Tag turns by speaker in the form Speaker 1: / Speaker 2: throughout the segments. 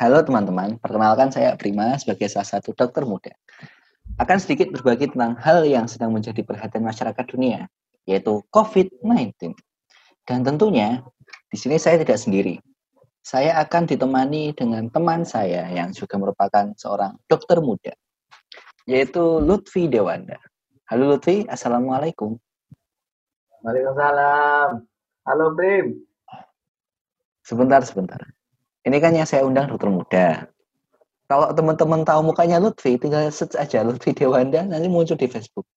Speaker 1: Halo teman-teman, perkenalkan saya Prima sebagai salah satu dokter muda. Akan sedikit berbagi tentang hal yang sedang menjadi perhatian masyarakat dunia, yaitu COVID-19. Dan tentunya, di sini saya tidak sendiri. Saya akan ditemani dengan teman saya yang juga merupakan seorang dokter muda, yaitu Lutfi Dewanda. Halo Lutfi, Assalamualaikum.
Speaker 2: Waalaikumsalam. Halo Prim.
Speaker 1: Sebentar, sebentar. Ini kan yang saya undang dokter muda. Kalau teman-teman tahu mukanya Lutfi, tinggal search aja Lutfi Dewanda, nanti muncul di Facebook.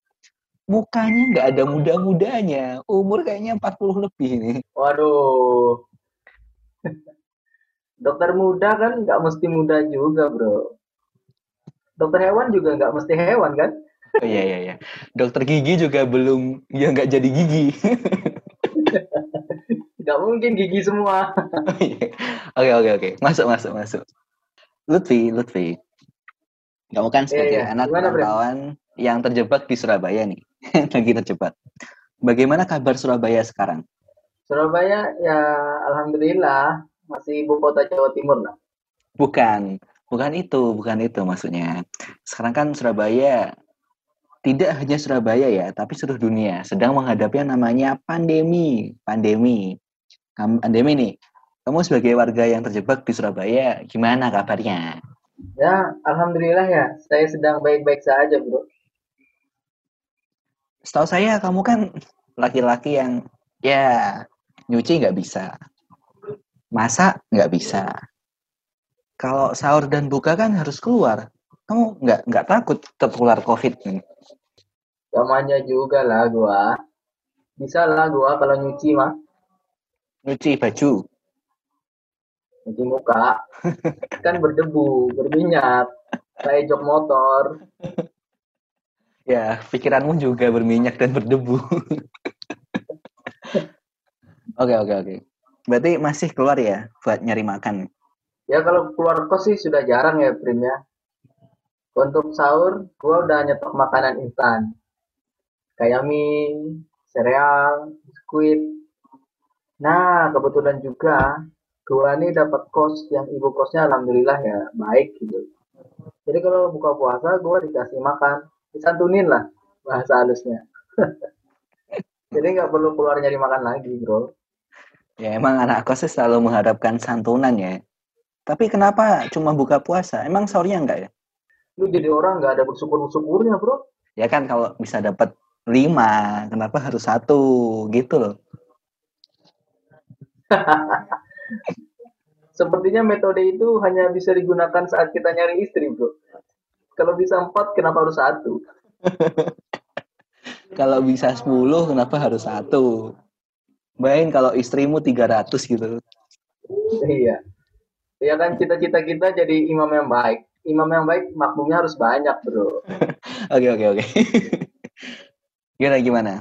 Speaker 1: Mukanya nggak ada muda-mudanya. Umur kayaknya 40 lebih ini.
Speaker 2: Waduh. Dokter muda kan nggak mesti muda juga, bro. Dokter hewan juga nggak mesti hewan, kan?
Speaker 1: Oh iya, iya, iya. Dokter gigi juga belum, ya nggak jadi gigi.
Speaker 2: Nggak mungkin gigi semua.
Speaker 1: Oke, oke, oke. Masuk, masuk, masuk. Lutfi, Lutfi. Kamu kan sebagai
Speaker 2: iya.
Speaker 1: anak
Speaker 2: Gimana, Bre?
Speaker 1: perantauan yang terjebak di Surabaya nih. Lagi terjebak. Bagaimana kabar Surabaya sekarang?
Speaker 2: Surabaya ya alhamdulillah masih ibu kota Jawa Timur lah.
Speaker 1: Bukan, bukan itu, bukan itu maksudnya. Sekarang kan Surabaya tidak hanya Surabaya ya, tapi seluruh dunia sedang menghadapi yang namanya pandemi. Pandemi. Kamu pandemi nih. Kamu sebagai warga yang terjebak di Surabaya, gimana kabarnya?
Speaker 2: Ya, alhamdulillah ya. Saya sedang baik-baik saja, bro.
Speaker 1: Setahu saya kamu kan laki-laki yang ya nyuci nggak bisa, masak nggak bisa. Kalau sahur dan buka kan harus keluar. Kamu nggak nggak takut tertular COVID nih?
Speaker 2: Namanya juga lah gua. Bisa lah gua kalau nyuci mah.
Speaker 1: Nyuci baju,
Speaker 2: Nyuci muka. kan berdebu, berminyak. Kayak jok motor.
Speaker 1: Ya, pikiranmu juga berminyak dan berdebu. Oke, oke, oke. Berarti masih keluar ya buat nyari makan.
Speaker 2: Ya kalau keluar kos sih sudah jarang ya Prim ya. Untuk sahur, gua udah nyetok makanan instan. Kayak mie, sereal, biskuit. Nah, kebetulan juga gua nih dapat kos yang ibu kosnya alhamdulillah ya baik gitu. Jadi kalau buka puasa gua dikasih makan, disantunin lah bahasa halusnya. Jadi nggak perlu keluar nyari makan lagi, bro.
Speaker 1: Ya emang anak kos selalu mengharapkan santunan ya. Tapi kenapa cuma buka puasa? Emang sahurnya enggak ya?
Speaker 2: Lu jadi orang nggak ada bersyukur-syukurnya, bro.
Speaker 1: Ya kan kalau bisa dapat lima, kenapa harus satu gitu loh?
Speaker 2: Sepertinya metode itu hanya bisa digunakan saat kita nyari istri, bro. Kalau bisa empat, kenapa harus satu?
Speaker 1: Kalau bisa 10, kenapa harus satu? Bayangin kalau istrimu 300 gitu.
Speaker 2: Iya. Ya kan cita-cita kita jadi imam yang baik. Imam yang baik makmumnya harus banyak, bro.
Speaker 1: Oke, oke, oke. Gimana, gimana?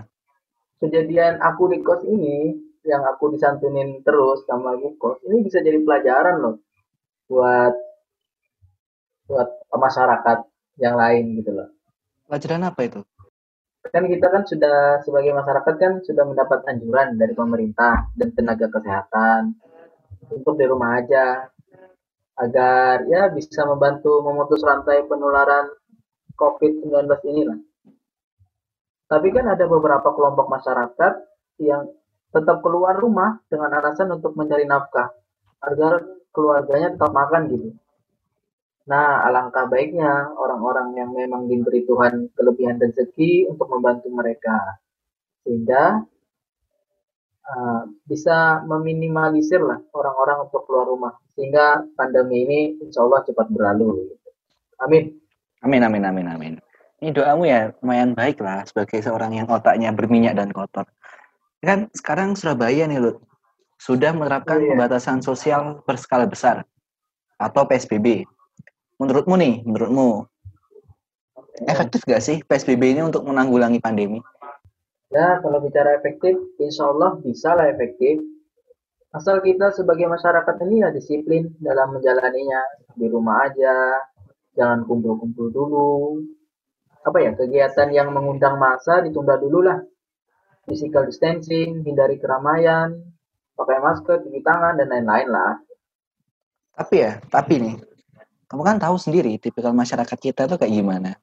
Speaker 2: Kejadian aku di kos ini, yang aku disantunin terus sama ibu kos, ini bisa jadi pelajaran loh buat buat masyarakat yang lain gitu loh.
Speaker 1: Pelajaran apa itu?
Speaker 2: Kan kita kan sudah sebagai masyarakat kan sudah mendapat anjuran dari pemerintah dan tenaga kesehatan untuk di rumah aja agar ya bisa membantu memutus rantai penularan COVID-19 ini lah. Tapi kan ada beberapa kelompok masyarakat yang tetap keluar rumah dengan alasan untuk mencari nafkah agar keluarganya tetap makan gitu. Nah, alangkah baiknya orang-orang yang memang diberi Tuhan kelebihan rezeki untuk membantu mereka sehingga uh, bisa meminimalisir lah orang-orang untuk keluar rumah sehingga pandemi ini insya Allah cepat berlalu. Amin.
Speaker 1: Amin, amin, amin, amin. Ini doamu ya lumayan baik lah sebagai seorang yang otaknya berminyak dan kotor. Kan sekarang Surabaya nih, Lut, sudah menerapkan
Speaker 2: Oh, iya.
Speaker 1: pembatasan sosial berskala besar atau PSBB. Menurutmu nih, menurutmu efektif gak sih PSBB ini untuk menanggulangi pandemi?
Speaker 2: Ya, kalau bicara efektif, insya Allah bisa lah efektif. Asal kita sebagai masyarakat ini ya disiplin dalam menjalaninya. Di rumah aja, jangan kumpul-kumpul dulu. Apa ya, kegiatan yang mengundang massa ditunda dulu lah. Physical distancing, hindari keramaian, pakai masker, cuci tangan, dan lain-lain lah.
Speaker 1: Tapi ya, tapi nih, kamu kan tahu sendiri tipikal masyarakat kita tuh kayak gimana.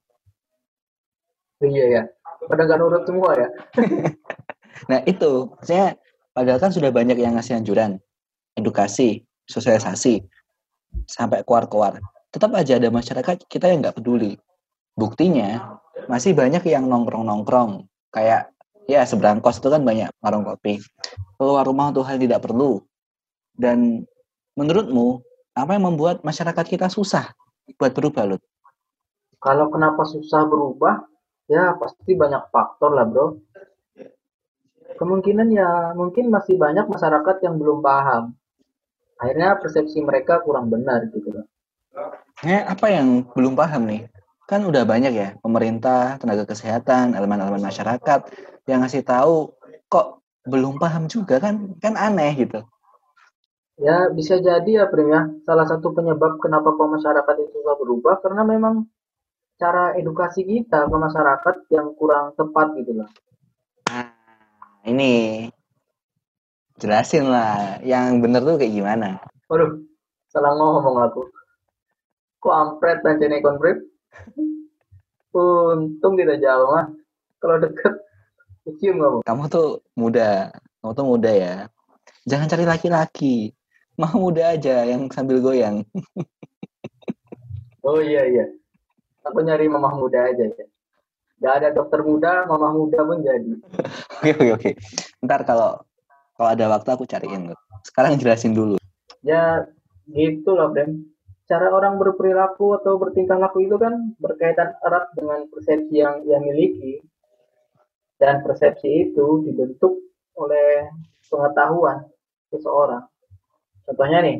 Speaker 2: Iya ya. Pada nggak nurut semua ya.
Speaker 1: Nah itu, saya padahal kan sudah banyak yang ngasih anjuran, edukasi, sosialisasi, sampai keluar-keluar. Tetap aja ada masyarakat kita yang nggak peduli. Buktinya, masih banyak yang nongkrong-nongkrong. Kayak, ya seberang kos itu kan banyak warung kopi. Keluar rumah Tuhan tidak perlu. Dan menurutmu, apa yang membuat masyarakat kita susah buat berubah, Lut?
Speaker 2: Kalau kenapa susah berubah, ya pasti banyak faktor lah bro. Kemungkinan ya mungkin masih banyak masyarakat yang belum paham. Akhirnya persepsi mereka kurang benar gitu loh.
Speaker 1: Eh, apa yang belum paham nih? Kan udah banyak ya pemerintah, tenaga kesehatan, elemen-elemen masyarakat yang ngasih tahu kok belum paham juga kan kan aneh gitu.
Speaker 2: Ya bisa jadi ya Prim ya. Salah satu penyebab kenapa kok masyarakat itu susah berubah karena memang cara edukasi kita ke masyarakat yang kurang tepat gitu loh.
Speaker 1: Nah, ini jelasin lah yang bener tuh kayak gimana.
Speaker 2: Waduh, salah ngomong aku. Kok ampret dan jenis konflik? Untung tidak jauh mah. Kalau deket, cium kamu.
Speaker 1: Kamu tuh muda, kamu tuh muda ya. Jangan cari laki-laki. Mau muda aja yang sambil goyang.
Speaker 2: Oh iya iya. Aku nyari mamah muda aja ya. Gak ada dokter muda, mamah muda pun jadi.
Speaker 1: Oke oke oke. Ntar kalau kalau ada waktu aku cariin. Sekarang jelasin dulu.
Speaker 2: Ya gitu loh, Bram. Cara orang berperilaku atau bertingkah laku itu kan berkaitan erat dengan persepsi yang ia miliki. Dan persepsi itu dibentuk oleh pengetahuan seseorang. Contohnya nih,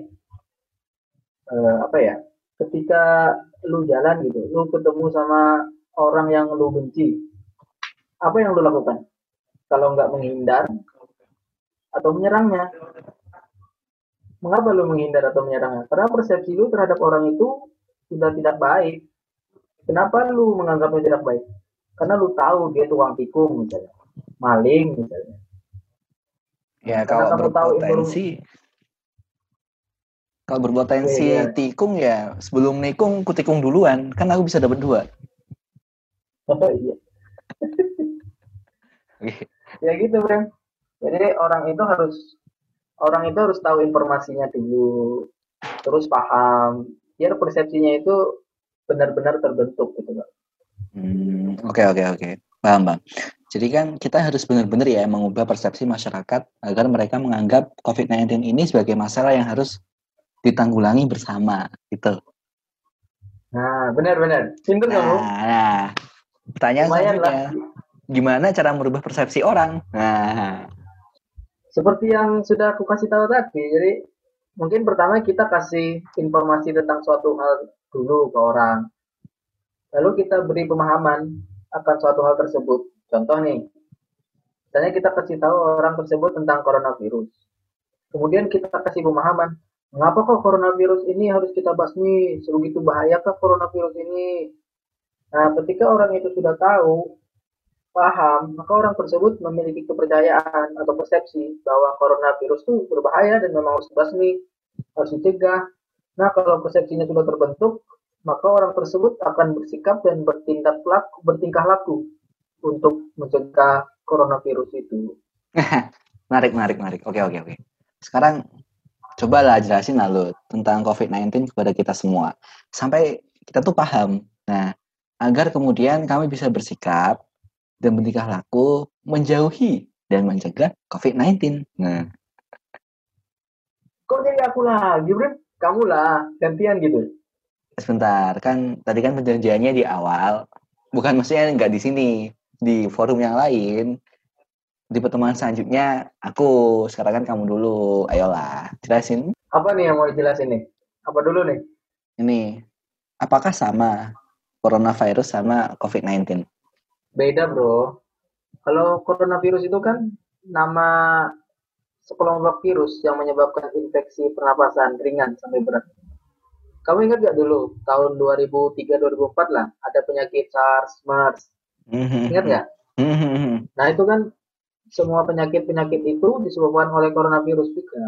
Speaker 2: eh, apa ya? Ketika lu jalan gitu, lu ketemu sama orang yang lu benci, apa yang lu lakukan? Kalau nggak menghindar atau menyerangnya, mengapa lu menghindar atau menyerangnya? Karena persepsi lu terhadap orang itu sudah tidak baik. Kenapa lu menganggapnya tidak baik? Karena lu tahu dia tukang tikung misalnya, maling misalnya.
Speaker 1: Ya
Speaker 2: Karena
Speaker 1: kalau
Speaker 2: kamu tahu
Speaker 1: berpotensi kalau berpotensi
Speaker 2: Iya, iya.
Speaker 1: tikung ya sebelum nikung ku tikung duluan kan aku bisa dapat dua.
Speaker 2: Oh, iya. ya gitu Bram jadi orang itu harus orang itu harus tahu informasinya dulu terus paham biar persepsinya itu benar-benar terbentuk gitu
Speaker 1: Hmm, Oke oke oke. Paham bang. Jadi kan kita harus benar-benar ya mengubah persepsi masyarakat agar mereka menganggap COVID-19 ini sebagai masalah yang harus ditanggulangi bersama gitu.
Speaker 2: nah benar-benar pinter kamu
Speaker 1: Nah, nah pertanyaan
Speaker 2: lumayan lah.
Speaker 1: selanjutnya. Gimana cara merubah persepsi orang? Nah,
Speaker 2: seperti yang sudah aku kasih tahu tadi jadi mungkin pertama kita kasih informasi tentang suatu hal dulu ke orang lalu kita beri pemahaman akan suatu hal tersebut. Contoh nih misalnya kita kasih tahu orang tersebut tentang coronavirus. Kemudian kita kasih pemahaman mengapa kok coronavirus ini harus kita basmi? Sebegitu bahayakah coronavirus ini? Nah ketika orang itu sudah tahu paham maka orang tersebut memiliki kepercayaan atau persepsi bahwa coronavirus itu berbahaya dan memang harus dibasmi harus dicegah. Nah kalau persepsinya sudah terbentuk maka orang tersebut akan bersikap dan bertindak laku, bertingkah laku untuk mencegah coronavirus itu.
Speaker 1: menarik menarik menarik. Oke oke oke. Sekarang cobalah jelasin lalu tentang COVID-19 kepada kita semua sampai kita tuh paham. Nah, agar kemudian kami bisa bersikap dan bertingkah laku menjauhi dan mencegah COVID-19. Nah,
Speaker 2: Kok jadi aku lagi, Brim? Kamu lah, gantian gitu.
Speaker 1: Sebentar kan tadi kan perjanjiannya di awal, bukan maksudnya nggak di sini, di forum yang lain. Di pertemuan selanjutnya aku, sekarang kan kamu dulu. Ayolah, jelasin
Speaker 2: Apa nih yang mau dijelasin nih? Apa dulu nih?
Speaker 1: ini. Apakah sama coronavirus sama COVID-19?
Speaker 2: Beda, bro. Kalau coronavirus itu kan nama sekelompok virus yang menyebabkan infeksi pernapasan ringan sampai berat. Kamu ingat gak dulu tahun 2003-2004 lah ada penyakit SARS, MERS. Ingat nggak? Nah itu kan semua penyakit-penyakit itu disebabkan oleh coronavirus juga.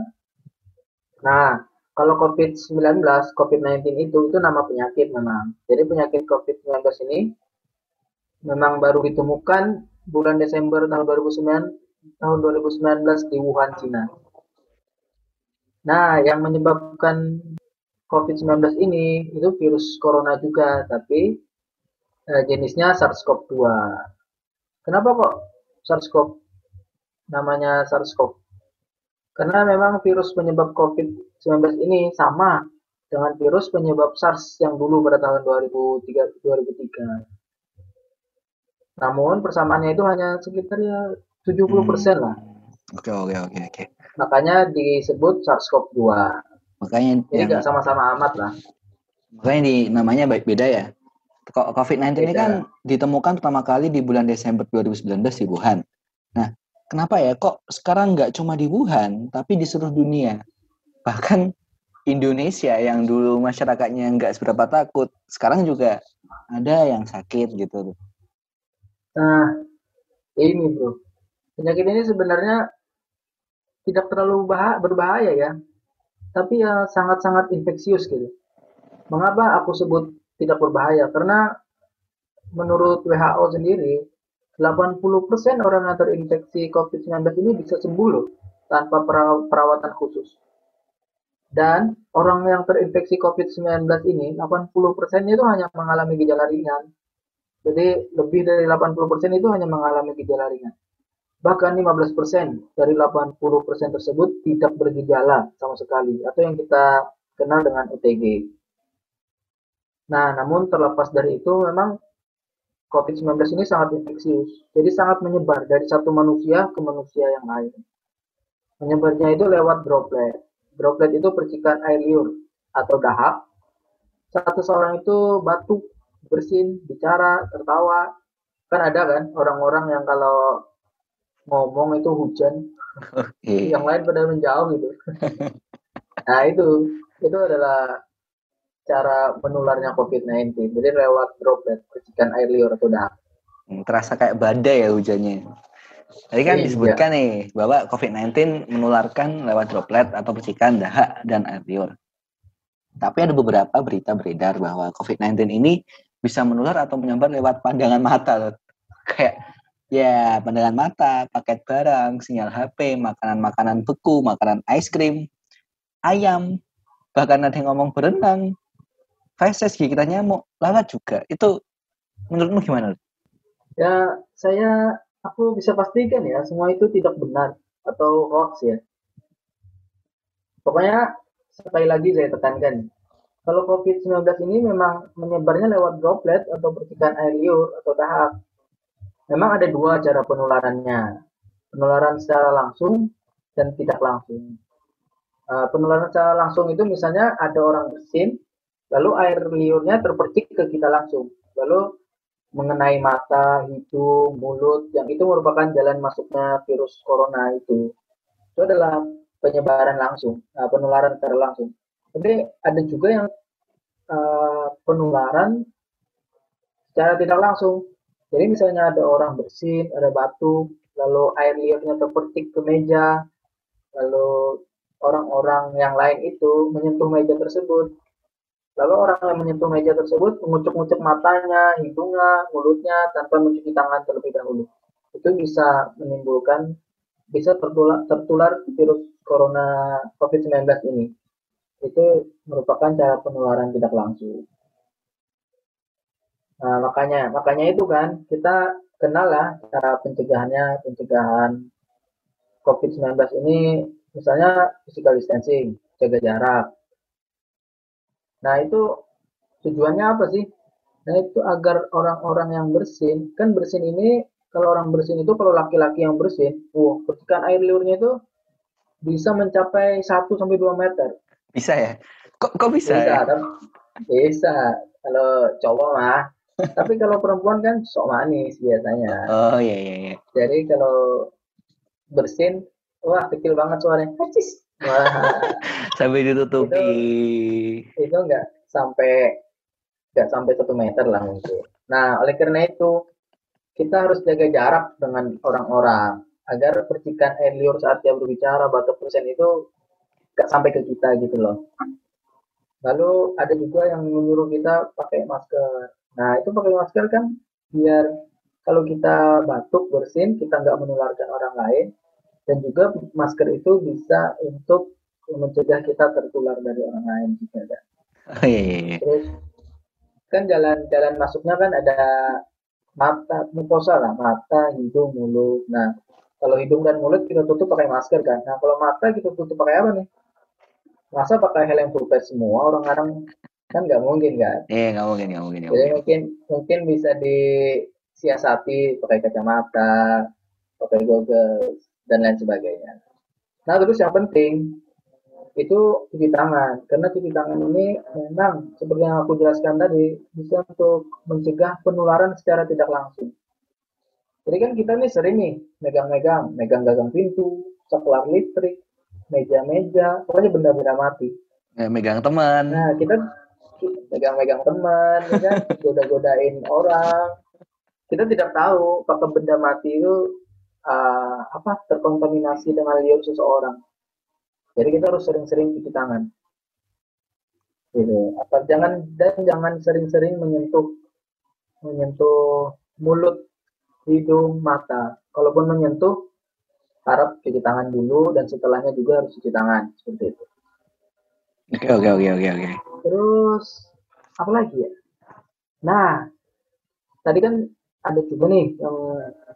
Speaker 2: Nah kalau COVID-19, COVID-19 itu itu nama penyakit memang. Jadi penyakit COVID-19 ini memang baru ditemukan bulan Desember tahun 2009 tahun 2019 di Wuhan, Cina. Nah, yang menyebabkan COVID-19 ini itu virus corona juga, tapi eh, jenisnya SARS-CoV-2. Kenapa kok SARS-CoV namanya SARS-CoV? Karena memang virus penyebab COVID-19 ini sama dengan virus penyebab SARS yang dulu pada tahun 2003. 2003. Namun persamaannya itu hanya sekitar ya 70% hmm. lah.
Speaker 1: Oke oke oke oke.
Speaker 2: Makanya disebut SARS-CoV-2.
Speaker 1: Makanya
Speaker 2: Jadi nggak sama-sama amat lah.
Speaker 1: Makanya di namanya baik beda ya. COVID-19 ini kan ditemukan pertama kali di bulan Desember 2019 di Wuhan. Nah, kenapa ya kok sekarang nggak cuma di Wuhan tapi di seluruh dunia bahkan Indonesia yang dulu masyarakatnya nggak seberapa takut sekarang juga ada yang sakit gitu
Speaker 2: nah ini bro penyakit ini sebenarnya tidak terlalu bah berbahaya ya tapi ya sangat-sangat infeksius gitu mengapa aku sebut tidak berbahaya karena menurut WHO sendiri 80% orang yang terinfeksi COVID-19 ini bisa sembuh loh, tanpa perawatan khusus. Dan orang yang terinfeksi COVID-19 ini, 80%-nya itu hanya mengalami gejala ringan. Jadi lebih dari 80% itu hanya mengalami gejala ringan. Bahkan 15% dari 80% tersebut tidak bergejala sama sekali, atau yang kita kenal dengan OTG. Nah, namun terlepas dari itu, memang COVID-19 ini sangat infeksius, jadi sangat menyebar dari satu manusia ke manusia yang lain. Menyebarnya itu lewat droplet. Droplet itu percikan air liur atau dahak. Saat seseorang itu batuk, bersin, bicara, tertawa, kan ada kan orang-orang yang kalau ngomong itu hujan, yang lain pada menjauh gitu. nah itu, itu adalah cara menularnya COVID-19. Jadi lewat droplet, percikan air liur atau dahak.
Speaker 1: Hmm, terasa kayak badai ya hujannya. Tadi kan iya. disebutkan nih bahwa COVID-19 menularkan lewat droplet atau percikan dahak dan air liur. Tapi ada beberapa berita beredar bahwa COVID-19 ini bisa menular atau menyebar lewat pandangan mata. Kayak ya pandangan mata, paket barang, sinyal HP, makanan-makanan beku, makanan es krim, ayam, bahkan ada yang ngomong berenang, feses kita nyamuk lewat juga itu menurutmu gimana?
Speaker 2: Ya saya aku bisa pastikan ya semua itu tidak benar atau hoax ya. Pokoknya sekali lagi saya tekankan kalau COVID-19 ini memang menyebarnya lewat droplet atau percikan air liur atau dahak. Memang ada dua cara penularannya. Penularan secara langsung dan tidak langsung. Uh, penularan secara langsung itu misalnya ada orang bersin, lalu air liurnya terpercik ke kita langsung lalu mengenai mata, hidung, mulut yang itu merupakan jalan masuknya virus corona itu itu adalah penyebaran langsung uh, penularan secara langsung tapi ada juga yang uh, penularan secara tidak langsung jadi misalnya ada orang bersin ada batu lalu air liurnya terpercik ke meja lalu orang-orang yang lain itu menyentuh meja tersebut Lalu orang yang menyentuh meja tersebut mengucuk-ngucuk matanya, hidungnya, mulutnya tanpa mencuci tangan terlebih dahulu. Itu bisa menimbulkan, bisa tertular, tertular virus corona COVID-19 ini. Itu merupakan cara penularan tidak langsung. Nah, makanya, makanya itu kan kita kenal lah cara pencegahannya, pencegahan COVID-19 ini misalnya physical distancing, jaga jarak, Nah, itu tujuannya apa sih? Nah, itu agar orang-orang yang bersin, kan bersin ini kalau orang bersin itu kalau laki-laki yang bersin, wah, percikan air liurnya itu bisa mencapai 1 sampai 2 meter.
Speaker 1: Bisa ya? Kok kok bisa?
Speaker 2: Bisa,
Speaker 1: ya?
Speaker 2: bisa. Kalau cowok mah. Tapi kalau perempuan kan sok manis biasanya.
Speaker 1: Oh iya iya iya.
Speaker 2: Jadi kalau bersin, wah kecil banget suaranya. Hacis.
Speaker 1: Wah. sampai ditutupi.
Speaker 2: Itu, itu enggak sampai enggak sampai satu meter lah mungkin. Nah, oleh karena itu kita harus jaga jarak dengan orang-orang agar percikan air liur saat dia berbicara batuk persen itu nggak sampai ke kita gitu loh. Lalu ada juga yang menyuruh kita pakai masker. Nah itu pakai masker kan biar kalau kita batuk bersin kita nggak menularkan orang lain. Dan juga masker itu bisa untuk mencegah kita tertular dari orang lain juga kan.
Speaker 1: Oh, iya, iya, iya.
Speaker 2: Terus kan jalan-jalan masuknya kan ada mata mukosa lah mata hidung mulut. Nah kalau hidung dan mulut kita tutup pakai masker kan. Nah kalau mata kita tutup pakai apa nih? Masa pakai helm full face semua orang-orang kan nggak mungkin kan?
Speaker 1: Iya, nggak mungkin, nggak mungkin,
Speaker 2: jadi
Speaker 1: mungkin.
Speaker 2: mungkin mungkin bisa disiasati pakai kacamata pakai goggles dan lain sebagainya. Nah terus yang penting itu cuci tangan. Karena cuci tangan ini memang seperti yang aku jelaskan tadi bisa untuk mencegah penularan secara tidak langsung. Jadi kan kita nih sering nih megang-megang megang gagang pintu saklar listrik meja-meja pokoknya benda-benda mati.
Speaker 1: Ya, megang teman.
Speaker 2: nah kita megang-megang teman ya kan? Goda-godain orang. Kita tidak tahu apakah benda mati itu ah, apa terkontaminasi dengan liur seseorang. Jadi kita harus sering-sering cuci tangan. Gitu. Apa jangan dan jangan sering-sering menyentuh menyentuh mulut hidung mata. Kalaupun menyentuh harap cuci tangan dulu dan setelahnya juga harus cuci tangan. Seperti itu.
Speaker 1: Oke, oke, oke, oke, oke.
Speaker 2: Terus apa lagi ya? Nah tadi kan ada juga nih yang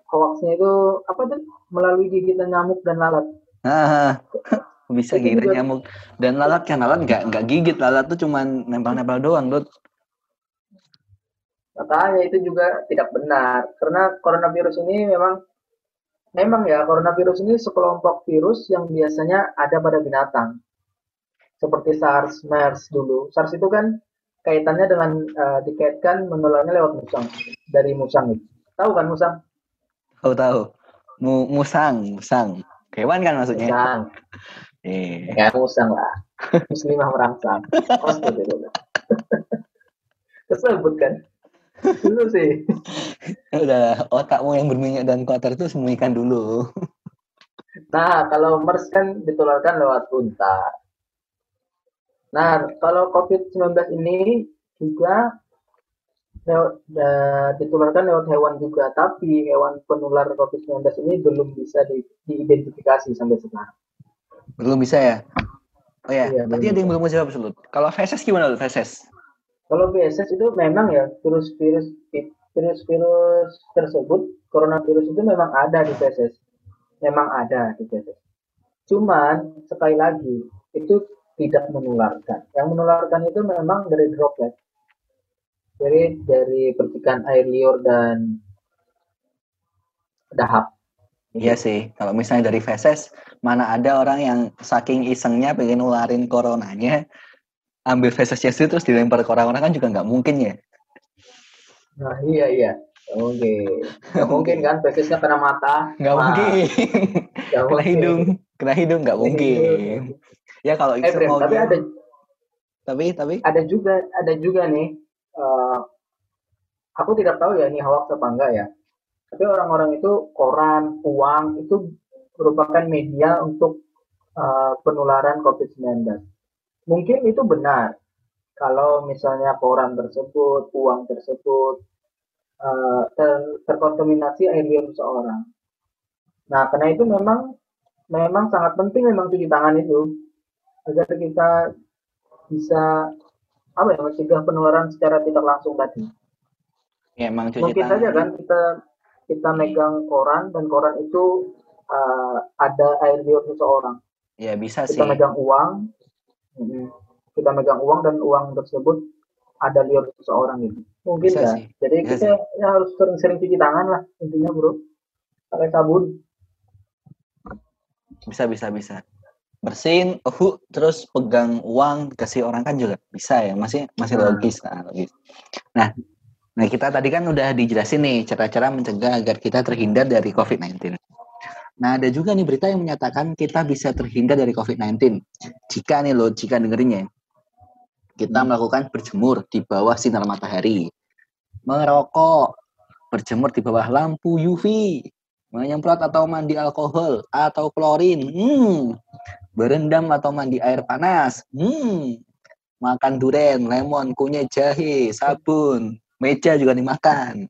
Speaker 2: hoaxnya itu apa tuh? Melalui gigitan nyamuk dan lalat.
Speaker 1: Ah, bisa
Speaker 2: Itu
Speaker 1: gigit
Speaker 2: juga-
Speaker 1: nyamuk dan lalat kan? Lalat nggak nggak gigit lalat tuh cuman nempel-nempel doang Dut.
Speaker 2: Makanya itu juga tidak benar. Karena coronavirus ini memang memang ya coronavirus ini sekelompok virus yang biasanya ada pada binatang. Seperti SARS, MERS dulu. SARS itu kan kaitannya dengan eh, dikaitkan menularnya lewat musang dari musang itu. Tahu kan musang?
Speaker 1: tahu tahu Mu, musang musang hewan kan maksudnya
Speaker 2: Musang.
Speaker 1: eh
Speaker 2: Ya musang lah. Muslimah merangsang. Pasti. Kesebut kan? Dulu sih.
Speaker 1: udah otakmu yang berminyak dan kotor itu sembunyikan dulu
Speaker 2: Nah, kalau MERS kan ditularkan lewat unta. Nah, kalau COVID-19 ini juga lewat, ditularkan lewat hewan juga, tapi hewan penular COVID-19 ini belum bisa di- diidentifikasi sampai sekarang.
Speaker 1: belum bisa ya oh ya
Speaker 2: Iya,
Speaker 1: tadi
Speaker 2: belum
Speaker 1: ada yang
Speaker 2: bisa.
Speaker 1: belum menjawab Sulut kalau feses gimana Lut feses
Speaker 2: Kalau VSS itu memang ya virus-virus virus-virus tersebut, coronavirus itu memang ada di VSS. Memang ada di VSS. Cuman sekali lagi itu tidak menularkan. Yang menularkan itu memang dari droplet. Jadi dari percikan air liur dan dahak.
Speaker 1: Iya sih, kalau misalnya dari feses, mana ada orang yang saking isengnya pengen nularin coronanya, ambil fesesnya itu terus dilempar ke orang-orang kan juga nggak mungkin ya.
Speaker 2: Nah iya iya. Mungkin. Nggak mungkin kan VSS-nya kena mata.
Speaker 1: Nggak mungkin.
Speaker 2: nggak
Speaker 1: kena
Speaker 2: mungkin.
Speaker 1: hidung, kena hidung nggak mungkin. Ya kalau
Speaker 2: Eh,
Speaker 1: mau
Speaker 2: tapi ada
Speaker 1: tapi tapi.
Speaker 2: ada juga ada juga nih eh, aku tidak tahu ya ini hoax apa enggak ya. Tapi orang-orang itu koran uang itu merupakan media untuk eh, penularan COVID-19 mungkin itu benar. Kalau misalnya koran tersebut uang tersebut eh, ter- terkontaminasi air liur seseorang nah karena itu memang memang sangat penting memang cuci tangan itu agar kita bisa apa ya mencegah penularan secara tidak langsung tadi.
Speaker 1: ya emang cuci
Speaker 2: Mungkin
Speaker 1: tangan.
Speaker 2: saja kan kita kita megang koran dan koran itu uh, ada air liur seseorang.
Speaker 1: Ya bisa sih.
Speaker 2: Kita megang uang, kita megang uang dan uang tersebut ada liur seseorang gitu. Mungkin
Speaker 1: Bisa
Speaker 2: kan.
Speaker 1: sih,
Speaker 2: Jadi
Speaker 1: bisa
Speaker 2: kita ya harus sering-sering cuci tangan lah intinya bro. Pakai sabun.
Speaker 1: Bisa bisa bisa. Bersin, uh, terus pegang uang kasih orang kan juga bisa ya, masih masih
Speaker 2: Nah.
Speaker 1: logis, nah, logis. Nah, nah kita tadi kan udah dijelasin nih cara-cara mencegah agar kita terhindar dari COVID-19. Nah, ada juga nih berita yang menyatakan kita bisa terhindar dari COVID-19 jika nih lo, jika dengerinnya kita
Speaker 2: Hmm.
Speaker 1: melakukan berjemur di bawah sinar matahari, merokok, berjemur di bawah lampu UV, menyemprot atau mandi alkohol atau klorin, hmm, berendam atau mandi air panas. Hmm, makan duren, lemon, kunyit, jahe, sabun, meja juga dimakan.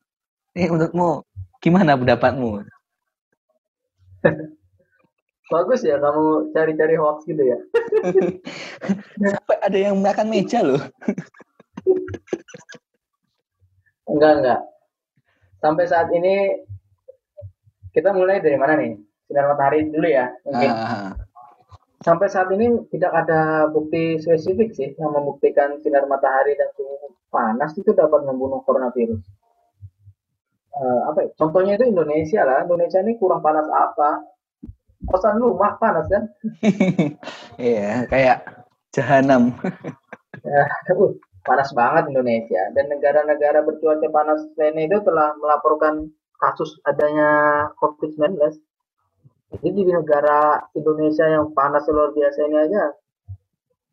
Speaker 1: Ini menurutmu gimana pendapatmu?
Speaker 2: Bagus ya kamu cari-cari hoax gitu ya.
Speaker 1: Sampai ada yang makan meja loh.
Speaker 2: enggak, enggak. Sampai saat ini kita mulai dari mana nih? Sinar matahari dulu ya. Mungkin. Ah. Sampai saat ini tidak ada bukti spesifik sih yang membuktikan sinar matahari dan suhu panas itu dapat membunuh coronavirus. Uh, apa ya? Contohnya itu Indonesia lah. Indonesia ini kurang panas apa? Kosan rumah panas kan?
Speaker 1: Iya, kayak jahanam.
Speaker 2: ya, panas banget Indonesia dan negara-negara bercuaca panas lainnya itu telah melaporkan kasus adanya COVID-19. Jadi di negara Indonesia yang panas luar biasa ini aja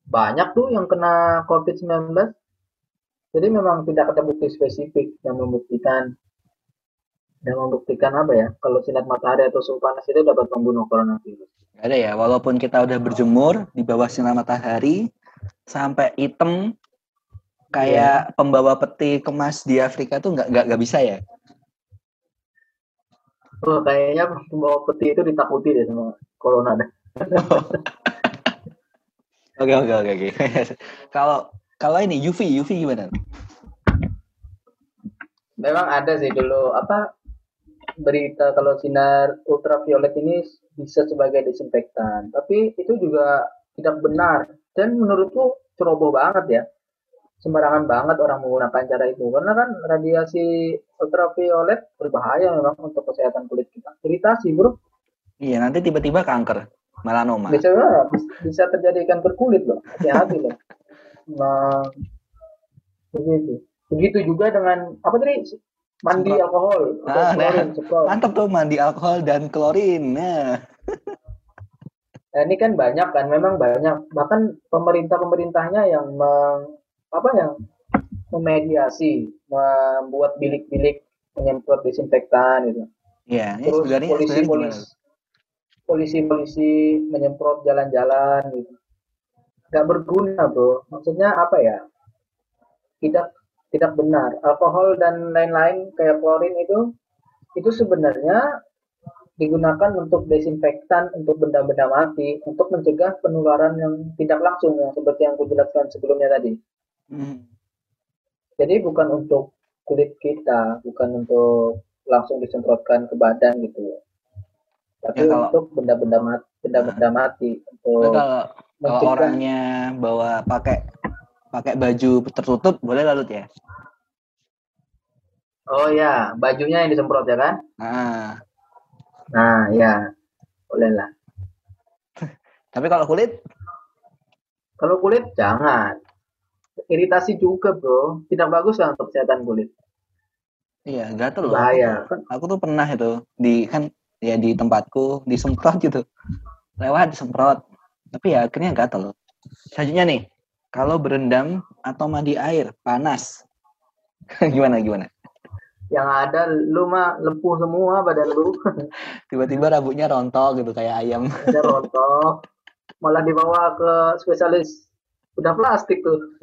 Speaker 2: banyak tuh yang kena COVID-19. Jadi memang tidak ada bukti spesifik yang membuktikan yang membuktikan apa ya kalau sinar matahari atau suhu panas itu dapat membunuh coronavirus.
Speaker 1: Gak ada ya, walaupun kita udah berjemur di bawah sinar matahari sampai hitam kayak yeah. pembawa peti kemas di Afrika tuh nggak nggak bisa ya?
Speaker 2: Oh, kayaknya pembawa peti itu ditakuti deh sama corona deh.
Speaker 1: Oke oke oke oke. Kalau kalau ini UV UV gimana?
Speaker 2: Memang ada sih dulu apa berita kalau sinar ultraviolet ini bisa sebagai desinfektan, tapi itu juga tidak benar dan menurutku ceroboh banget ya sembarangan banget orang menggunakan cara itu. Karena kan radiasi ultraviolet berbahaya memang untuk kesehatan kulit kita. Iritasi bro.
Speaker 1: Iya nanti tiba-tiba kanker melanoma.
Speaker 2: Bisa bisa terjadi kanker kulit loh hati-hati loh nah begitu. Begitu juga dengan apa tadi? Mandi Semprot. alkohol
Speaker 1: ah, klorin, nah, mantap tuh mandi alkohol dan klorin. Nah.
Speaker 2: Nah, ini kan banyak kan, memang banyak. Bahkan pemerintah-pemerintahnya yang meng, apa yang memediasi, membuat bilik-bilik menyemprot desinfektan gitu.
Speaker 1: Iya,
Speaker 2: Terus polisi-polisi polisi-polisi menyemprot jalan-jalan gitu. Gak berguna, Bro. Maksudnya apa ya? Tidak tidak benar. Alkohol dan lain-lain kayak klorin itu itu sebenarnya digunakan untuk desinfektan untuk benda-benda mati untuk mencegah penularan yang tidak langsung yang seperti yang aku jelaskan sebelumnya tadi. Hmm. Jadi bukan untuk kulit kita, bukan untuk langsung disemprotkan ke badan gitu. Tapi ya, kalau, untuk benda-benda mati, benda-benda nah, mati untuk
Speaker 1: kalau, kalau orangnya bawa pakai pakai baju tertutup boleh lalu ya?
Speaker 2: Oh ya, bajunya yang disemprot ya kan?
Speaker 1: Nah.
Speaker 2: Nah, ya. Boleh lah.
Speaker 1: Tapi kalau kulit?
Speaker 2: Kalau kulit jangan iritasi juga bro. Tidak bagus kan untuk kesehatan kulit.
Speaker 1: Iya gatel loh. Bahaya. Aku, aku tuh pernah itu di kan ya di tempatku disemprot gitu. Lewat disemprot tapi ya akhirnya gatel selanjutnya nih kalau berendam atau mandi air panas. Gimana gimana?
Speaker 2: Yang ada lu mah lempuh semua badan lu.
Speaker 1: Tiba-tiba rambutnya rontok gitu kayak ayam.
Speaker 2: Ada rontok. Malah dibawa ke spesialis udah plastik tuh.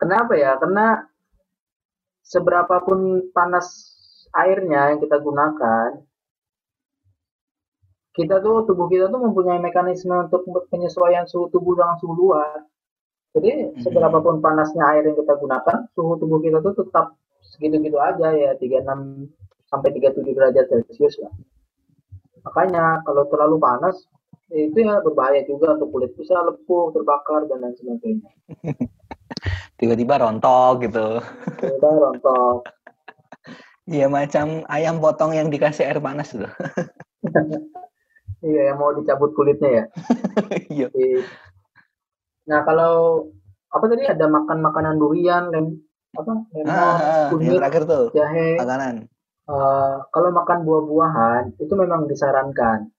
Speaker 2: Kenapa ya? Karena seberapapun panas airnya yang kita gunakan, kita tuh tubuh kita tuh mempunyai mekanisme untuk penyesuaian suhu tubuh dengan suhu luar. Jadi hmm. seberapapun panasnya air yang kita gunakan, suhu tubuh kita tuh tetap segitu-gitu aja ya 36 sampai 37 derajat Celcius lah. Makanya kalau terlalu panas itu ya berbahaya juga untuk kulit. Bisa lepuh terbakar dan lain sebagainya.
Speaker 1: Tiba-tiba rontok gitu.
Speaker 2: Tiba rontok.
Speaker 1: Iya macam ayam potong yang dikasih air panas tuh.
Speaker 2: Iya yang mau dicabut kulitnya ya.
Speaker 1: Iya.
Speaker 2: Nah kalau apa tadi? Ada makan makanan durian lem apa? Lemon
Speaker 1: ah, kunyit yang terakhir tuh jahe. makanan.
Speaker 2: Uh, kalau makan buah-buahan itu memang disarankan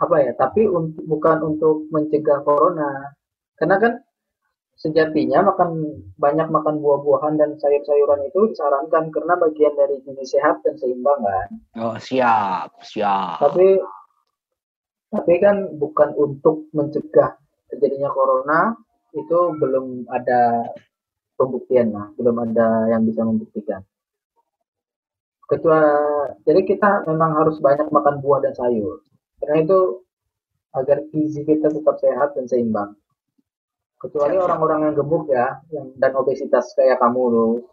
Speaker 2: apa ya tapi untuk bukan untuk mencegah corona karena kan sejatinya makan banyak makan buah-buahan dan sayur-sayuran itu disarankan karena bagian dari gizi sehat dan seimbang kan
Speaker 1: oh siap siap
Speaker 2: tapi Tapi kan bukan untuk mencegah terjadinya corona, itu belum ada pembuktian lah, belum ada yang bisa membuktikan. Kecuali jadi kita memang harus banyak makan buah dan sayur. Karena itu agar gizi kita tetap sehat dan seimbang. Kecuali orang-orang yang gemuk ya, yang dan obesitas kayak kamu loh.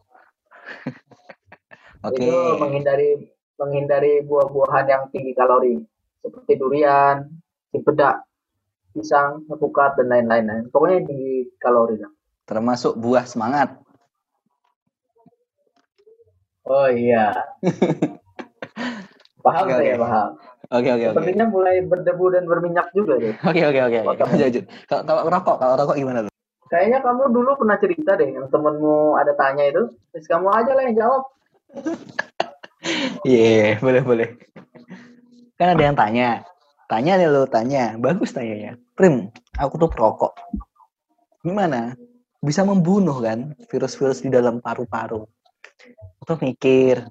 Speaker 1: Oke.
Speaker 2: Itu menghindari menghindari buah-buahan yang tinggi kalori seperti durian, cempedak, pisang, alpukat dan lain-lain. Pokoknya tinggi kalori lah.
Speaker 1: Termasuk buah semangat.
Speaker 2: Oh iya. paham
Speaker 1: Oke,
Speaker 2: saya paham.
Speaker 1: Oke oke oke.
Speaker 2: Sepertinya mulai berdebu dan berminyak juga deh.
Speaker 1: Oke oke oke. Lanjut. Kalau rokok, kalau rokok gimana tuh?
Speaker 2: Kayaknya kamu dulu pernah cerita deh, yang temenmu ada tanya itu. Terus kamu aja lah yang jawab.
Speaker 1: Iya, boleh boleh. Kan ada yang tanya. Tanya nih lo, tanya. Bagus tanyanya. Prim, aku tuh perokok. Gimana? Bisa membunuh kan virus-virus di dalam paru-paru. Aku tuh mikir.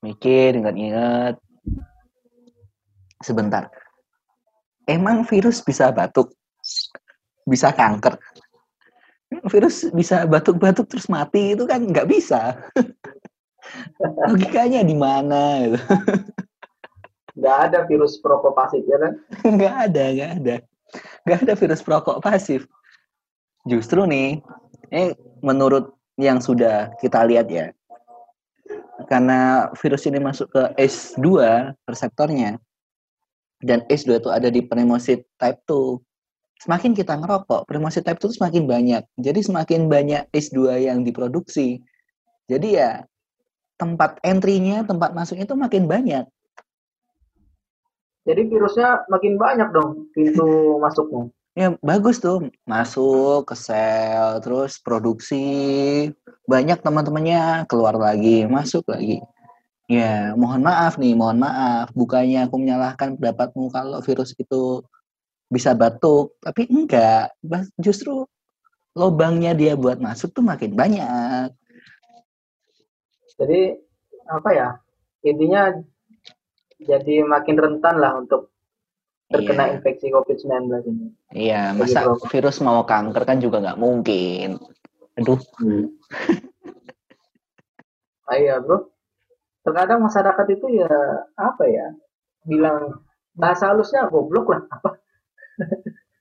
Speaker 1: Mikir, ingat-ingat. Sebentar. Emang virus bisa batuk? Bisa kanker? Virus bisa batuk-batuk terus mati itu kan nggak bisa. Logikanya di mana? gitu.
Speaker 2: Nggak ada virus perokok pasif ya kan?
Speaker 1: nggak ada nggak ada nggak ada virus perokok pasif justru nih ini menurut yang sudah kita lihat ya karena virus ini masuk ke ACE2 reseptornya dan ACE2 itu ada di primosid type 2 semakin kita ngerokok primosid type 2 itu semakin banyak. Jadi semakin banyak ACE2 yang diproduksi jadi ya tempat entry-nya tempat masuknya itu makin banyak.
Speaker 2: Jadi virusnya makin banyak dong pintu masuknya.
Speaker 1: Ya bagus tuh. Masuk ke sel terus produksi. Banyak teman-temannya keluar lagi masuk lagi. Ya mohon maaf nih mohon maaf bukannya aku menyalahkan pendapatmu kalau virus itu bisa batuk tapi enggak justru lobangnya dia buat masuk tuh makin banyak.
Speaker 2: Jadi apa ya? Intinya jadi makin rentan lah untuk terkena
Speaker 1: Iya.
Speaker 2: infeksi COVID-19 ini.
Speaker 1: Iya
Speaker 2: Bagi
Speaker 1: masa
Speaker 2: perokok.
Speaker 1: virus mau kanker kan juga nggak mungkin. Aduh
Speaker 2: Ah, iya bro. Terkadang masyarakat itu ya apa ya? Bilang bahasa halusnya goblok lah. Apa?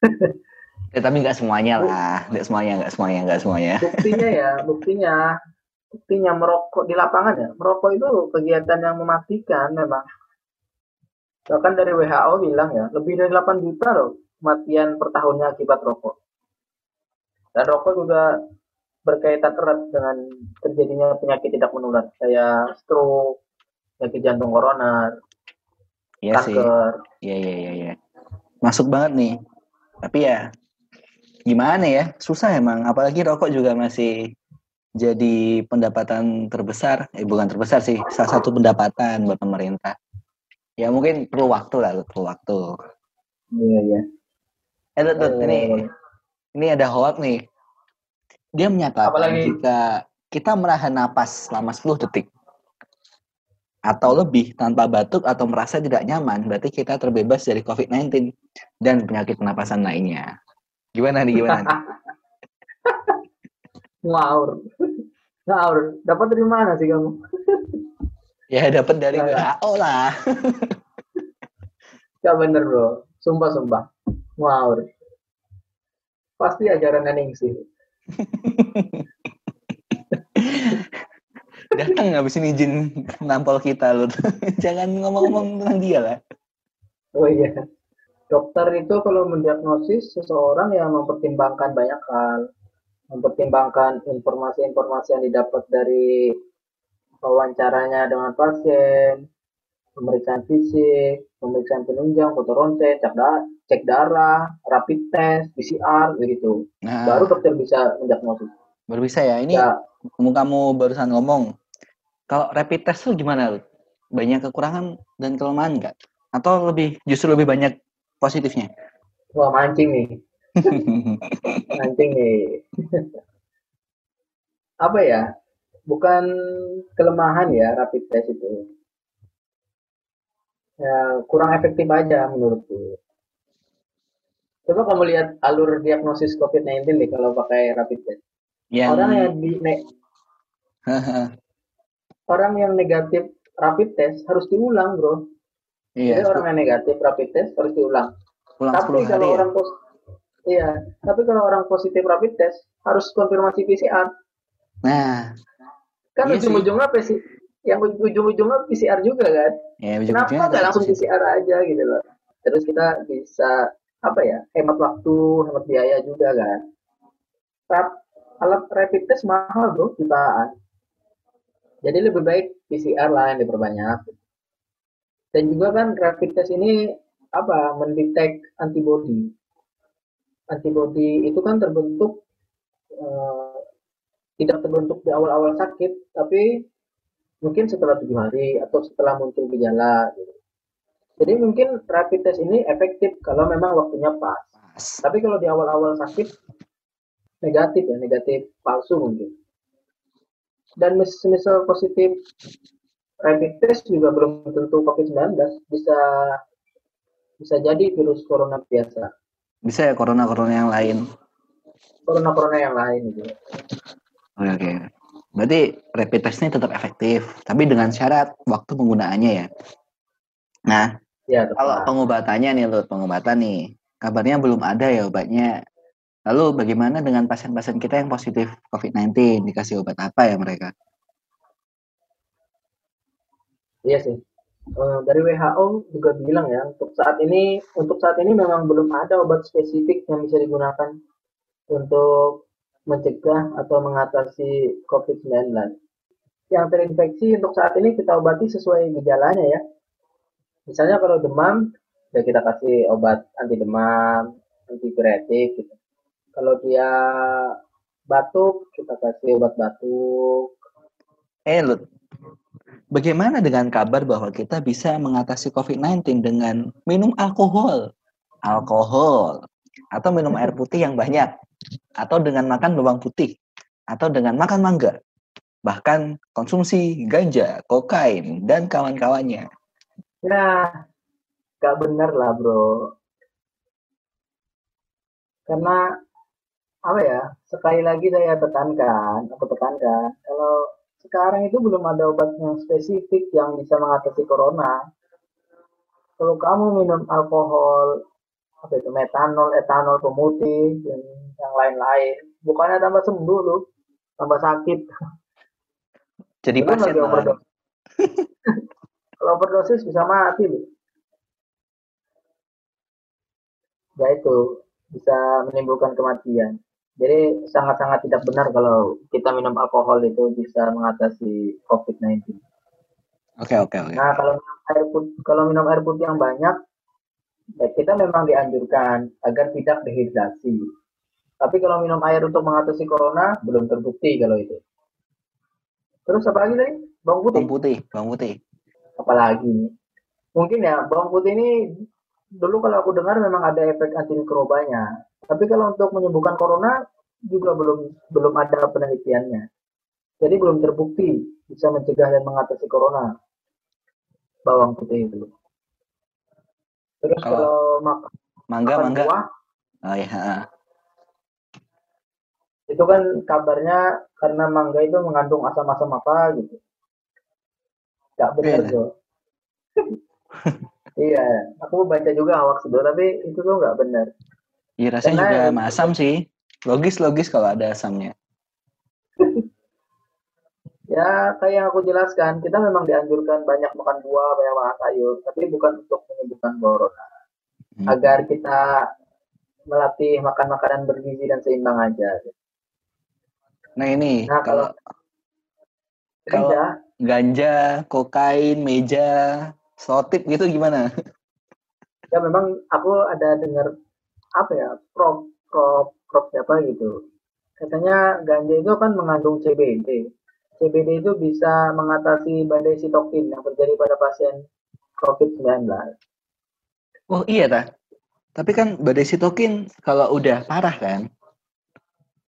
Speaker 1: ya, tapi nggak semuanya lah nggak semuanya nggak semuanya nggak semuanya.
Speaker 2: Buktinya ya, buktinya, buktinya merokok di lapangan ya. Merokok itu kegiatan yang mematikan memang. Bahkan dari WHO bilang ya, lebih dari 8 juta loh kematian per tahunnya akibat rokok. Dan rokok juga berkaitan erat dengan terjadinya penyakit tidak menular, kayak stroke, penyakit jantung koroner,
Speaker 1: Iya sih.
Speaker 2: kanker.
Speaker 1: Iya iya iya iya. Masuk banget nih. Tapi ya gimana ya? Susah emang apalagi rokok juga masih jadi pendapatan terbesar, eh bukan terbesar sih, salah satu pendapatan buat pemerintah. Ya mungkin perlu waktu lah, perlu waktu.
Speaker 2: Iya, iya.
Speaker 1: Eh, ini
Speaker 2: Eh,
Speaker 1: ini ada hoax nih. Dia menyatakan
Speaker 2: Apalagi?
Speaker 1: jika kita menahan napas selama 10 detik atau lebih tanpa batuk atau merasa tidak nyaman, berarti kita terbebas dari COVID-19 dan penyakit pernapasan lainnya. Gimana nih, gimana nih?
Speaker 2: Ngawur. Ngawur. Dapat dari mana sih kamu?
Speaker 1: Ya dapat dari
Speaker 2: Ya.
Speaker 1: WHO lah.
Speaker 2: Gak bener bro. Sumpah, sumpah. Ngawur. Pasti ajaran nening sih.
Speaker 1: Datang habis ini izin nampol kita loh. Jangan ngomong-ngomong tentang dia lah.
Speaker 2: Oh iya. Dokter itu kalau mendiagnosis seseorang yang mempertimbangkan banyak hal. Mempertimbangkan informasi-informasi yang didapat dari wawancaranya dengan pasien, pemeriksaan fisik, pemeriksaan penunjang, foto ronsen, cek, da- cek darah, rapid test, PCR, begitu.
Speaker 1: Nah,
Speaker 2: Baru dokter bisa mendiagnosis.
Speaker 1: baru bisa ya. Ini
Speaker 2: Ya,
Speaker 1: kamu kamu barusan ngomong. Kalau rapid test tuh gimana? Banyak kekurangan dan kelemahan nggak? Atau lebih justru lebih banyak positifnya?
Speaker 2: wah mancing nih, mancing nih. Apa ya? Bukan kelemahan ya rapid test itu. ya kurang efektif aja menurutku. Coba kamu lihat alur diagnosis COVID-19 nih kalau pakai rapid test.
Speaker 1: Yang
Speaker 2: Orang yang di ne- orang yang negatif rapid test harus diulang, bro.
Speaker 1: iya,
Speaker 2: Jadi orang yang negatif rapid test harus diulang.
Speaker 1: pulang
Speaker 2: tapi
Speaker 1: 10 hari
Speaker 2: kalau
Speaker 1: ya.
Speaker 2: orang pos iya, tapi kalau orang positif rapid test harus konfirmasi PCR.
Speaker 1: Nah,
Speaker 2: Kan
Speaker 1: Iya
Speaker 2: ujung-ujungnya PC yang ujung-ujungnya PCR juga kan.
Speaker 1: ya
Speaker 2: Kenapa
Speaker 1: ujung-ujungnya
Speaker 2: nggak langsung. PCR aja gitu loh. Terus kita bisa apa ya hemat waktu, hemat biaya juga kan. Rap, alat rapid test mahal bro jutaan. Jadi lebih baik PCR lah yang diperbanyak. Dan juga kan rapid test ini apa mendetek antibody. Antibody itu kan terbentuk eh, tidak terbentuk di awal-awal sakit, tapi mungkin setelah tujuh hari atau setelah muncul gejala. gitu. Jadi mungkin rapid test ini efektif kalau memang waktunya pas.
Speaker 1: Pas.
Speaker 2: Tapi kalau di awal-awal sakit negatif ya, negatif palsu mungkin. Dan mis- misal positif rapid test juga belum tentu COVID-19 bisa bisa jadi virus corona biasa,
Speaker 1: Bisa ya corona-corona yang lain.
Speaker 2: corona-corona yang lain gitu.
Speaker 1: Oke, oke. Berarti rapid test ini tetap efektif, tapi dengan syarat waktu penggunaannya ya. Nah,
Speaker 2: Ya,
Speaker 1: kalau pengobatannya nih, Lut, pengobatan nih, kabarnya belum ada ya obatnya. Lalu bagaimana dengan pasien-pasien kita yang positif COVID-19? Dikasih obat apa ya mereka?
Speaker 2: Iya sih. Eh, dari WHO juga bilang ya, untuk saat ini untuk saat ini memang belum ada obat spesifik yang bisa digunakan untuk mencegah atau mengatasi COVID-19. Yang terinfeksi untuk saat ini kita obati sesuai gejalanya ya. Misalnya kalau demam, ya kita kasih obat anti demam, antipiretik gitu. Kalau dia batuk, kita kasih obat batuk.
Speaker 1: Eh, Lut, bagaimana dengan kabar bahwa kita bisa mengatasi COVID-19 dengan minum alkohol? Alkohol. Atau minum air putih yang banyak. Atau dengan makan bawang putih. Atau dengan makan mangga. Bahkan konsumsi ganja, kokain, dan kawan-kawannya.
Speaker 2: Ya, gak bener lah bro. Karena apa ya? Sekali lagi saya tekankan, aku tekankan, kalau sekarang itu belum ada obat yang spesifik yang bisa mengatasi corona. Kalau kamu minum alkohol, apa itu metanol, etanol pemutih dan yang lain-lain, bukannya tambah sembuh lu, tambah sakit.
Speaker 1: Jadi pasien
Speaker 2: lagi. Kalau overdosis bisa mati. Ya itu bisa menimbulkan kematian. Jadi sangat-sangat tidak benar kalau kita minum alkohol itu bisa mengatasi COVID-19.
Speaker 1: Oke, oke, oke.
Speaker 2: Nah, kalau minum air putih, kalau minum air putih yang banyak, ya kita memang dianjurkan agar tidak dehidrasi. Tapi kalau minum air untuk mengatasi corona belum terbukti kalau itu. Terus apa lagi tadi? Bawang putih.
Speaker 1: Bawang putih, bawang putih.
Speaker 2: Apalagi mungkin ya bawang putih ini dulu kalau aku dengar memang ada efek antimikrobanya tapi kalau untuk menyembuhkan corona juga belum belum ada penelitiannya jadi belum terbukti bisa mencegah dan mengatasi corona bawang putih itu terus
Speaker 1: Kalau
Speaker 2: kalau mak-
Speaker 1: Mangga, mangga.
Speaker 2: buah
Speaker 1: Oh iya. ha.
Speaker 2: itu kan kabarnya karena mangga itu mengandung asam-asam apa gitu nggak benar
Speaker 1: Iya.
Speaker 2: bro iya aku baca juga hoax itu tapi itu tuh nggak benar
Speaker 1: Iya rasanya
Speaker 2: Karena
Speaker 1: juga masam sih. Logis-logis kalau ada asamnya.
Speaker 2: Ya, kayak yang aku jelaskan, kita memang dianjurkan banyak makan buah, banyak makan sayur, tapi bukan untuk menyembuhkan corona.
Speaker 1: Hmm.
Speaker 2: Agar kita melatih makan makanan bergizi dan seimbang aja.
Speaker 1: Nah ini
Speaker 2: Nah,
Speaker 1: kalau kalau
Speaker 2: Ganja,
Speaker 1: ganja, kokain, meja, sotip gitu gimana?
Speaker 2: ya memang aku ada dengar apa ya, prop, prop, prop siapa gitu. Katanya ganja itu kan mengandung CBD. CBD itu bisa mengatasi badai sitokin yang terjadi pada pasien COVID-19.
Speaker 1: Oh iya ta. Tapi kan badai sitokin kalau udah parah kan?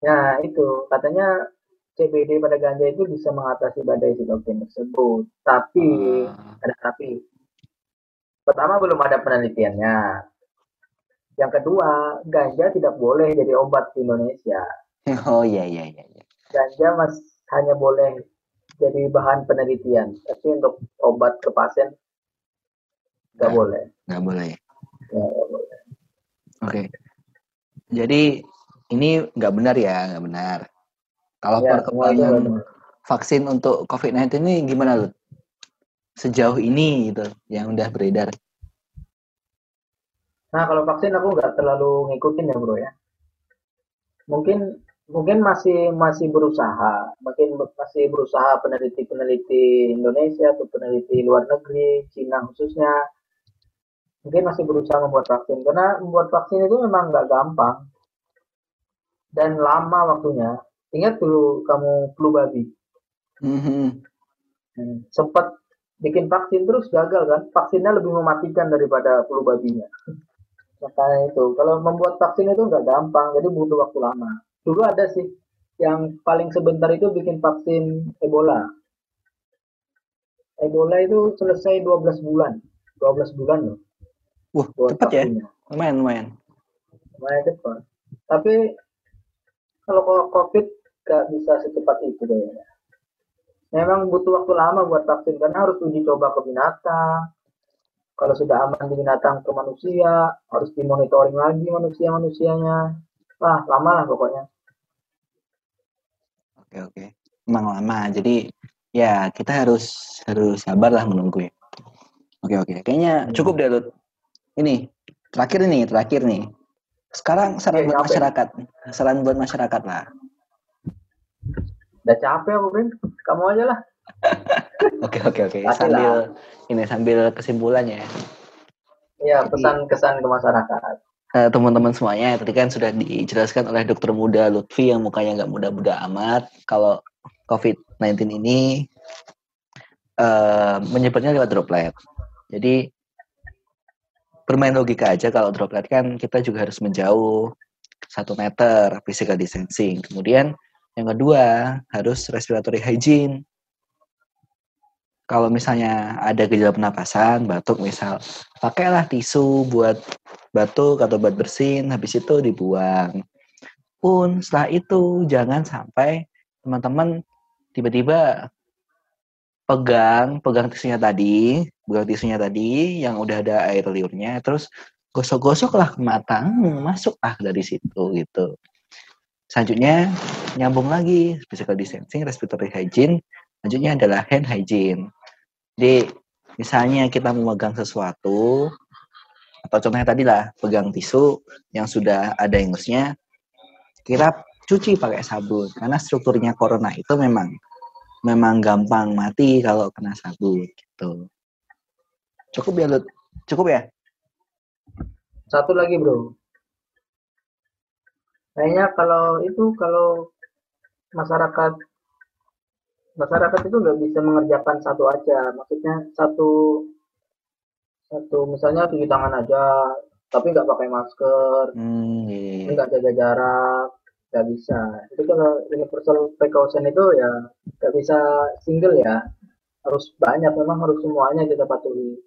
Speaker 2: Ya, itu katanya CBD pada ganja itu bisa mengatasi badai sitokin tersebut. Tapi
Speaker 1: Ah.
Speaker 2: ada tapi Pertama belum ada penelitiannya. Yang kedua, ganja tidak boleh jadi obat di Indonesia.
Speaker 1: Oh iya iya iya. iya.
Speaker 2: Ganja mas hanya boleh jadi bahan penelitian, tapi untuk obat ke pasien nggak
Speaker 1: Nah.
Speaker 2: boleh.
Speaker 1: Nggak boleh.
Speaker 2: Ya, boleh.
Speaker 1: Oke. Jadi ini nggak benar ya, nggak benar. Kalau
Speaker 2: Ya, itu
Speaker 1: perkembangan vaksin untuk COVID-19 ini gimana lu? Sejauh ini gitu, yang udah beredar.
Speaker 2: Nah, kalau vaksin aku nggak terlalu ngikutin ya bro ya. Mungkin mungkin masih masih berusaha, mungkin masih berusaha peneliti-peneliti Indonesia atau peneliti luar negeri, Cina khususnya, mungkin masih berusaha membuat vaksin. Karena membuat vaksin itu memang nggak gampang dan lama waktunya. Ingat dulu kamu flu babi,
Speaker 1: Mhm.
Speaker 2: hmm. sempat bikin vaksin terus gagal kan? Vaksinnya lebih mematikan daripada flu babinya. Makanya itu, kalau membuat vaksin itu nggak gampang, jadi butuh waktu lama. Dulu ada sih, yang paling sebentar itu bikin vaksin Ebola. Ebola itu selesai 12 bulan. 12 bulan loh
Speaker 1: Wah,
Speaker 2: buat
Speaker 1: cepat ya? Lumayan, lumayan.
Speaker 2: Lumayan cepat. Tapi kalau COVID nggak bisa secepat itu kayaknya. Memang butuh waktu lama buat vaksin, karena harus uji coba ke binatang. Kalau sudah aman di binatang ke manusia, harus dimonitoring lagi manusia-manusianya. Wah, lama lah pokoknya.
Speaker 1: Oke, oke. Emang lama. Jadi ya kita harus harus sabar lah menunggu ya. Oke, oke. Kayaknya
Speaker 2: Hmm.
Speaker 1: cukup deh, Lut. Ini terakhir nih, terakhir nih. Sekarang saran
Speaker 2: Oke,
Speaker 1: buat masyarakat. Saran buat masyarakat lah.
Speaker 2: Udah capek aku, Brin. Kamu aja lah.
Speaker 1: Oke, oke, oke. Sambil ini sambil kesimpulannya.
Speaker 2: Ya, pesan-kesan ke masyarakat.
Speaker 1: Eh, teman-teman semuanya tadi kan sudah dijelaskan oleh dokter muda Lutfi yang mukanya nggak muda-muda amat kalau COVID-19 ini eh, menyebarnya lewat droplet. Jadi bermain logika aja kalau droplet kan kita juga harus menjauh satu meter physical distancing. Kemudian yang kedua harus respiratory hygiene. Kalau misalnya ada gejala pernapasan, batuk misal, pakailah tisu buat batuk atau buat bersin, habis itu dibuang. Pun setelah itu jangan sampai teman-teman tiba-tiba pegang pegang tisunya tadi, pegang tisunya tadi yang udah ada air liurnya, terus gosok-gosok lah ke mata, hmm, masuk ah dari situ gitu. Selanjutnya nyambung lagi physical distancing, respiratory hygiene. Selanjutnya adalah hand hygiene. Jadi misalnya kita memegang sesuatu atau contohnya tadi lah pegang tisu yang sudah ada ingusnya, kita cuci pakai sabun karena strukturnya corona itu memang memang gampang mati kalau kena sabun gitu. Cukup ya, Lut? Cukup ya?
Speaker 2: Satu lagi, Bro. Kayaknya kalau itu kalau masyarakat masyarakat itu nggak bisa mengerjakan satu aja. Maksudnya satu satu misalnya cuci tangan aja, tapi nggak pakai masker,
Speaker 1: Hmm, iya, iya,
Speaker 2: nggak jaga jarak, nggak bisa. Itu kalau universal precaution itu ya nggak bisa single ya, harus banyak. Memang harus semuanya kita patuhi.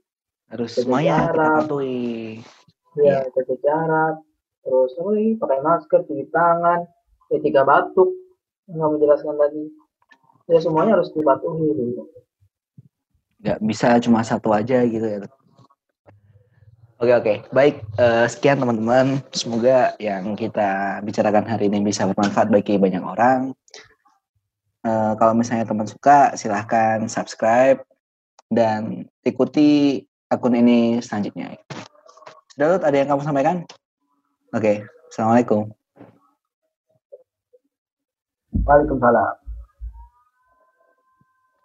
Speaker 1: Harus
Speaker 2: Jaga
Speaker 1: semuanya kita
Speaker 2: jarak.
Speaker 1: patuhi.
Speaker 2: Ya, jaga jarak, terus apa lagi? Pakai masker, cuci tangan, etika batuk, nggak menjelaskan tadi. Ya semuanya harus dipatuhi. gitu.
Speaker 1: nggak bisa cuma satu aja gitu ya. Oke oke baik Eh, sekian teman-teman semoga yang kita bicarakan hari ini bisa bermanfaat bagi banyak orang. Eh, kalau misalnya teman suka silahkan subscribe dan ikuti akun ini selanjutnya. Lut, ada yang kamu sampaikan? Oke, assalamualaikum.
Speaker 2: Waalaikumsalam.